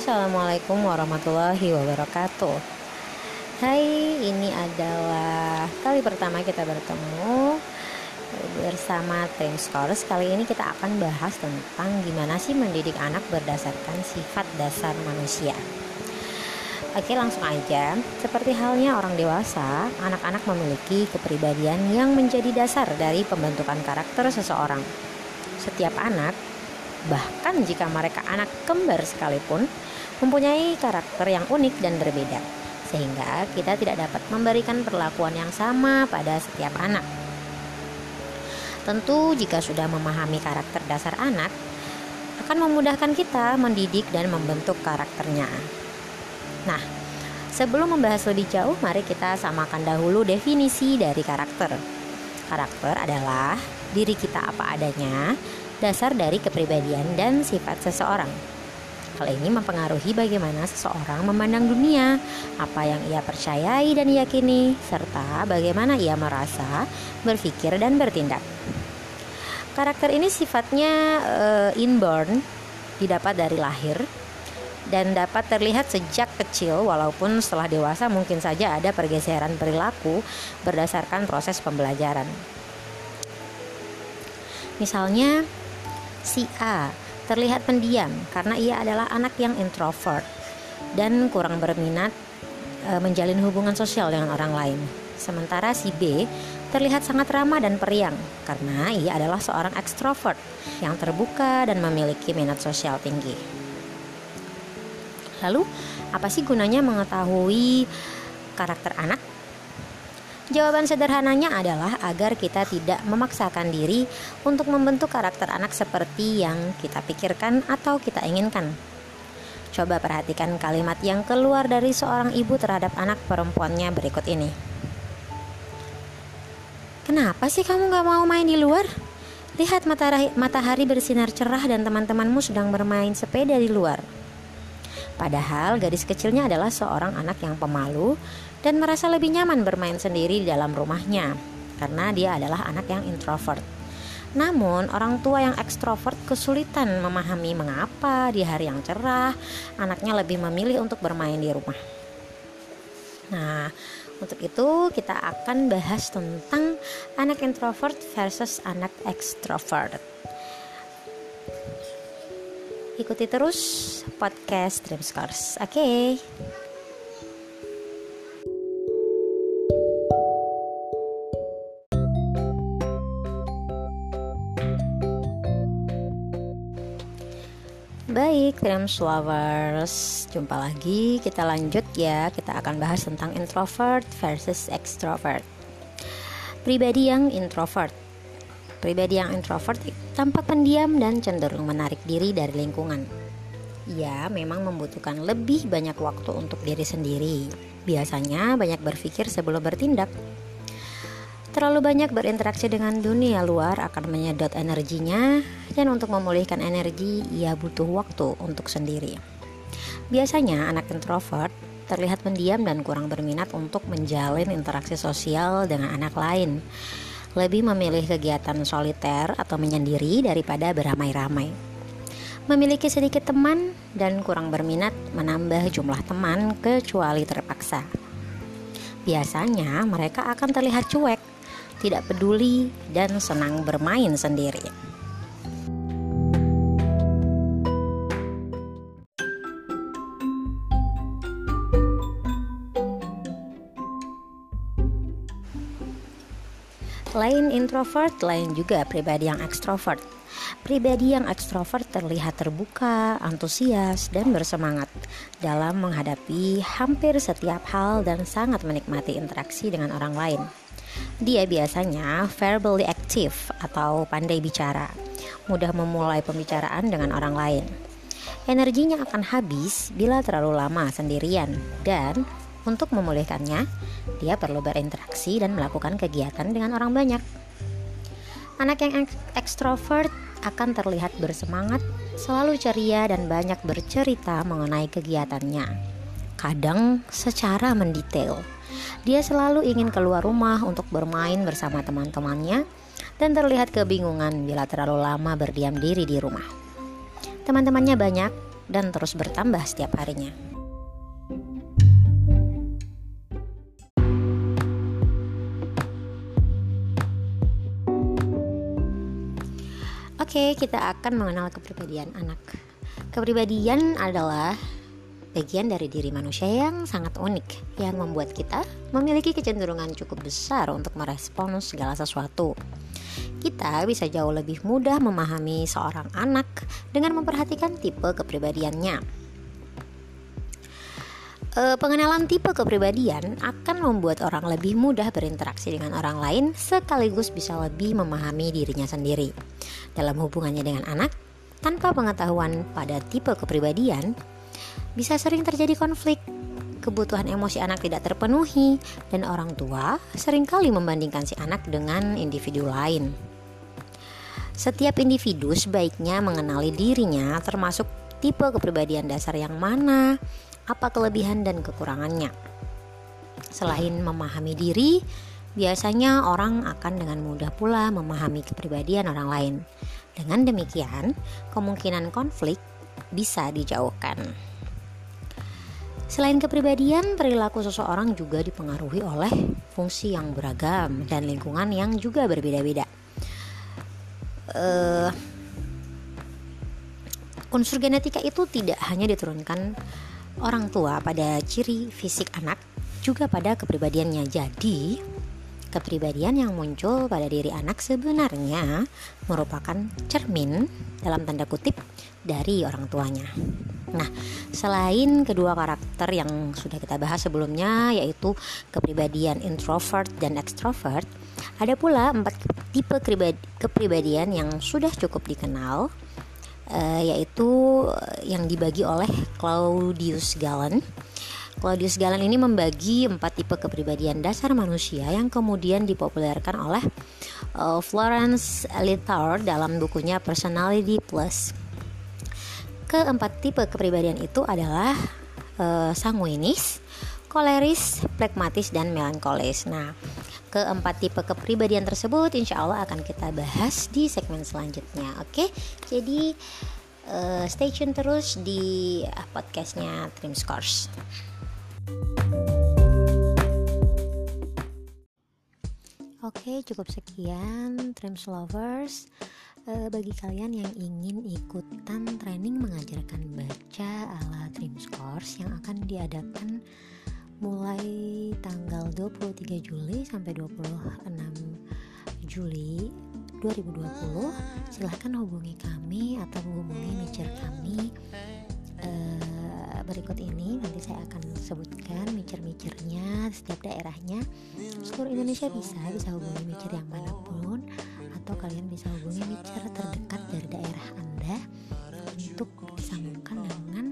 Assalamualaikum warahmatullahi wabarakatuh. Hai, ini adalah kali pertama kita bertemu bersama Tim Scores. Kali ini kita akan bahas tentang gimana sih mendidik anak berdasarkan sifat dasar manusia. Oke langsung aja. Seperti halnya orang dewasa Anak-anak memiliki kepribadian yang menjadi dasar dari pembentukan karakter seseorang. Setiap anak Bahkan jika mereka anak kembar sekalipun Mempunyai karakter yang unik dan berbeda sehingga kita tidak dapat memberikan perlakuan yang sama pada setiap anak. Tentu, jika sudah memahami karakter dasar anak, akan memudahkan kita mendidik dan membentuk karakternya. Nah, sebelum membahas lebih jauh, mari kita samakan dahulu definisi dari karakter. Karakter adalah diri kita apa adanya, dasar dari kepribadian dan sifat seseorang. Hal ini mempengaruhi bagaimana seseorang memandang dunia, apa yang ia percayai dan yakini, serta bagaimana ia merasa, berpikir, dan bertindak. Karakter ini sifatnya uh, inborn, didapat dari lahir, dan dapat terlihat sejak kecil walaupun setelah dewasa mungkin saja ada pergeseran perilaku berdasarkan proses pembelajaran. Misalnya si A terlihat pendiam karena ia adalah anak yang introvert dan kurang berminat e, menjalin hubungan sosial dengan orang lain. Sementara si B terlihat sangat ramah dan periang karena ia adalah seorang ekstrovert yang terbuka dan memiliki minat sosial tinggi. Lalu, apa sih gunanya mengetahui karakter anak? Jawaban sederhananya adalah agar kita tidak memaksakan diri untuk membentuk karakter anak seperti yang kita pikirkan atau kita inginkan. Coba perhatikan kalimat yang keluar dari seorang ibu terhadap anak perempuannya berikut ini. Kenapa sih kamu gak mau main di luar? Lihat matahari, bersinar cerah dan teman-temanmu sedang bermain sepeda di luar. Padahal gadis kecilnya adalah seorang anak yang pemalu dan merasa lebih nyaman bermain sendiri di dalam rumahnya karena dia adalah anak yang introvert. Namun, orang tua yang ekstrovert kesulitan memahami mengapa di hari yang cerah anaknya lebih memilih untuk bermain di rumah. Nah, untuk itu kita akan bahas tentang anak introvert versus anak ekstrovert. Ikuti terus podcast Dream Scores. Oke. Okay? Baik, Dreams Lovers, jumpa lagi. Kita lanjut ya. Kita akan bahas tentang introvert versus extrovert. Pribadi yang introvert. Pribadi yang introvert tampak pendiam dan cenderung menarik diri dari lingkungan. Ia memang membutuhkan lebih banyak waktu untuk diri sendiri. Biasanya banyak berpikir sebelum bertindak Terlalu banyak berinteraksi dengan dunia luar akan menyedot energinya dan untuk memulihkan energi ia butuh waktu untuk sendiri. Biasanya anak introvert terlihat pendiam dan kurang berminat untuk menjalin interaksi sosial dengan anak lain. Lebih memilih kegiatan soliter atau menyendiri daripada beramai-ramai. Memiliki sedikit teman dan kurang berminat menambah jumlah teman kecuali terpaksa. Biasanya mereka akan terlihat cuek tidak peduli, dan senang bermain sendiri. Lain introvert, lain juga pribadi yang ekstrovert. Pribadi yang ekstrovert terlihat terbuka, antusias, dan bersemangat dalam menghadapi hampir setiap hal dan sangat menikmati interaksi dengan orang lain. Dia biasanya verbally active atau pandai bicara, mudah memulai pembicaraan dengan orang lain. Energinya akan habis bila terlalu lama sendirian dan untuk memulihkannya, dia perlu berinteraksi dan melakukan kegiatan dengan orang banyak. Anak yang ekstrovert akan terlihat bersemangat, selalu ceria dan banyak bercerita mengenai kegiatannya. Kadang secara mendetail. Dia selalu ingin keluar rumah untuk bermain bersama teman-temannya dan terlihat kebingungan bila terlalu lama berdiam diri di rumah. Teman-temannya banyak dan terus bertambah setiap harinya. Oke, kita akan mengenal kepribadian anak. Kepribadian adalah bagian dari diri manusia yang sangat unik yang membuat kita memiliki kecenderungan cukup besar untuk merespon segala sesuatu. Kita bisa jauh lebih mudah memahami seorang anak dengan memperhatikan tipe kepribadiannya. E, pengenalan tipe kepribadian akan membuat orang lebih mudah berinteraksi dengan orang lain sekaligus bisa lebih memahami dirinya sendiri. Dalam hubungannya dengan anak, tanpa pengetahuan pada tipe kepribadian, bisa sering terjadi konflik. Kebutuhan emosi anak tidak terpenuhi, dan orang tua sering kali membandingkan si anak dengan individu lain. Setiap individu sebaiknya mengenali dirinya, termasuk tipe kepribadian dasar yang mana, apa kelebihan dan kekurangannya. Selain memahami diri, biasanya orang akan dengan mudah pula memahami kepribadian orang lain. Dengan demikian, kemungkinan konflik bisa dijauhkan. Selain kepribadian, perilaku seseorang juga dipengaruhi oleh fungsi yang beragam dan lingkungan yang juga berbeda-beda. Uh, unsur genetika itu tidak hanya diturunkan orang tua pada ciri fisik anak, juga pada kepribadiannya. Jadi, Kepribadian yang muncul pada diri anak sebenarnya merupakan cermin dalam tanda kutip dari orang tuanya. Nah, selain kedua karakter yang sudah kita bahas sebelumnya yaitu kepribadian introvert dan extrovert, ada pula empat tipe kepribadian yang sudah cukup dikenal uh, yaitu yang dibagi oleh Claudius Galen Claudius Galen ini membagi empat tipe kepribadian dasar manusia yang kemudian dipopulerkan oleh uh, Florence Littauer dalam bukunya Personality Plus. Keempat tipe kepribadian itu adalah uh, sanguinis, koleris, pragmatis, dan melankolis. Nah, keempat tipe kepribadian tersebut insya Allah akan kita bahas di segmen selanjutnya. Oke, jadi uh, stay tune terus di podcastnya Trim Scores. Oke, cukup sekian Dreams Lovers. E, bagi kalian yang ingin ikutan training mengajarkan baca ala Dreams Course yang akan diadakan mulai tanggal 23 Juli sampai 26 Juli 2020, silahkan hubungi kami atau hubungi manajer kami. Uh, berikut ini nanti saya akan sebutkan micir-micirnya setiap daerahnya. Seluruh Indonesia bisa bisa hubungi micir yang mana pun atau kalian bisa hubungi micir terdekat dari daerah anda untuk disambungkan dengan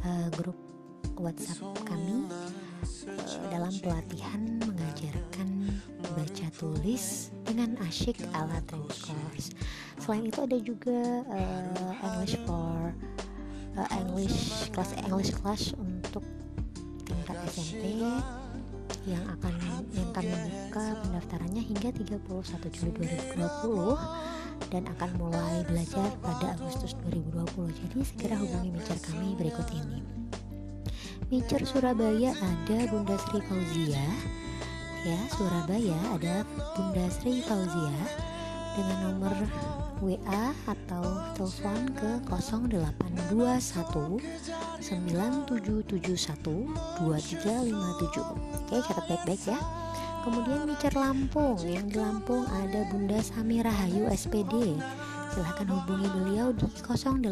uh, grup WhatsApp pelatihan mengajarkan baca tulis dengan asyik ala Course. Selain itu ada juga uh, English for uh, English kelas English class untuk tingkat SMP yang akan yang kami buka pendaftarannya hingga 31 Juli 2020 dan akan mulai belajar pada Agustus 2020. Jadi segera hubungi micir kami berikut ini. Micir Surabaya ada Bunda Sri Fauzia. Ya, Surabaya ada Bunda Sri Fauzia dengan nomor WA atau telepon ke 0821 9771 2357. Oke, catat baik-baik ya. Kemudian Micer Lampung, yang di Lampung ada Bunda Samira Hayu SPD. Silahkan hubungi beliau di 085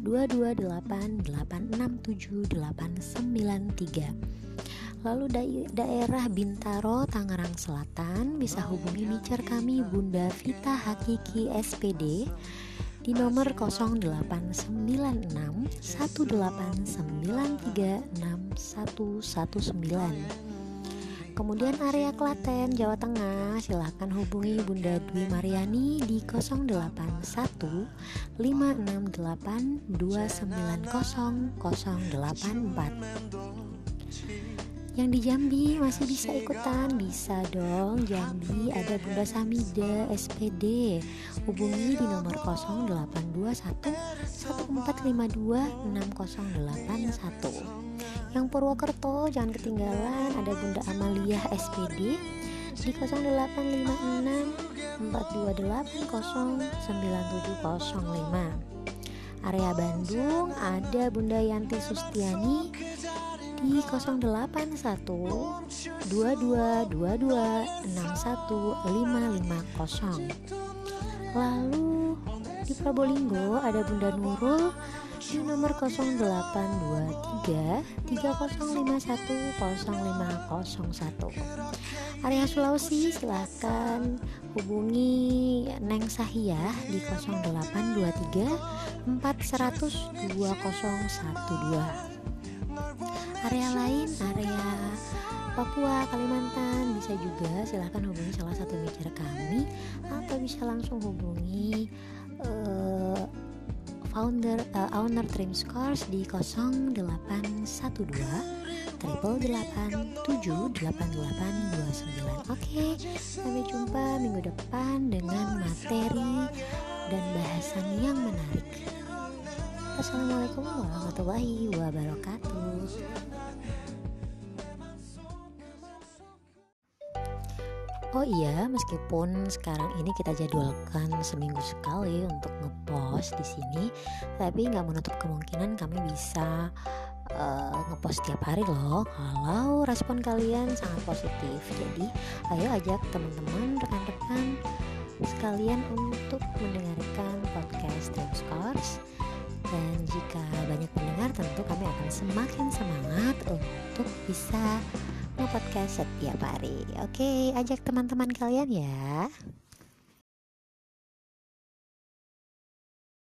228 867 893. Lalu da daerah Bintaro, Tangerang Selatan bisa hubungi micer kami Bunda Vita Hakiki SPD di nomor 0896 189936119. Kemudian area Klaten, Jawa Tengah, silahkan hubungi Bunda Dwi Mariani di 081 568 290 084. Yang di Jambi masih bisa ikutan. Bisa dong Jambi. Ada Bunda Samida SPD Hubungi di nomor 0821 1452 6081 Yang Purwokerto jangan ketinggalan. Ada Bunda Amalia SPD di 0856 428 9705 area Bandung ada Bunda Yanti Sustiani di 081 2222 61550 lalu di Probolinggo ada Bunda Nurul di nomor 0823 3051 0501 area Sulawesi silakan hubungi Neng Sahiyah di 0823 400 2012 area lain area Papua, Kalimantan bisa juga silahkan hubungi salah satu manajer kami atau bisa langsung hubungi uh, founder uh, owner Dream Scores di 0812 triple 887889 Oke, sampai jumpa minggu depan dengan materi dan bahasan yang menarik. Assalamualaikum warahmatullahi wabarakatuh. Oh iya, meskipun sekarang ini kita jadwalkan seminggu sekali untuk ngepost di sini, tapi nggak menutup kemungkinan kami bisa uh, ngepost tiap hari loh. Kalau respon kalian sangat positif, jadi ayo ajak teman-teman, rekan-rekan sekalian untuk mendengarkan podcast Scores. Dan jika banyak pendengar, tentu kami akan semakin semangat untuk bisa podcast setiap hari. Oke, ajak teman-teman kalian ya.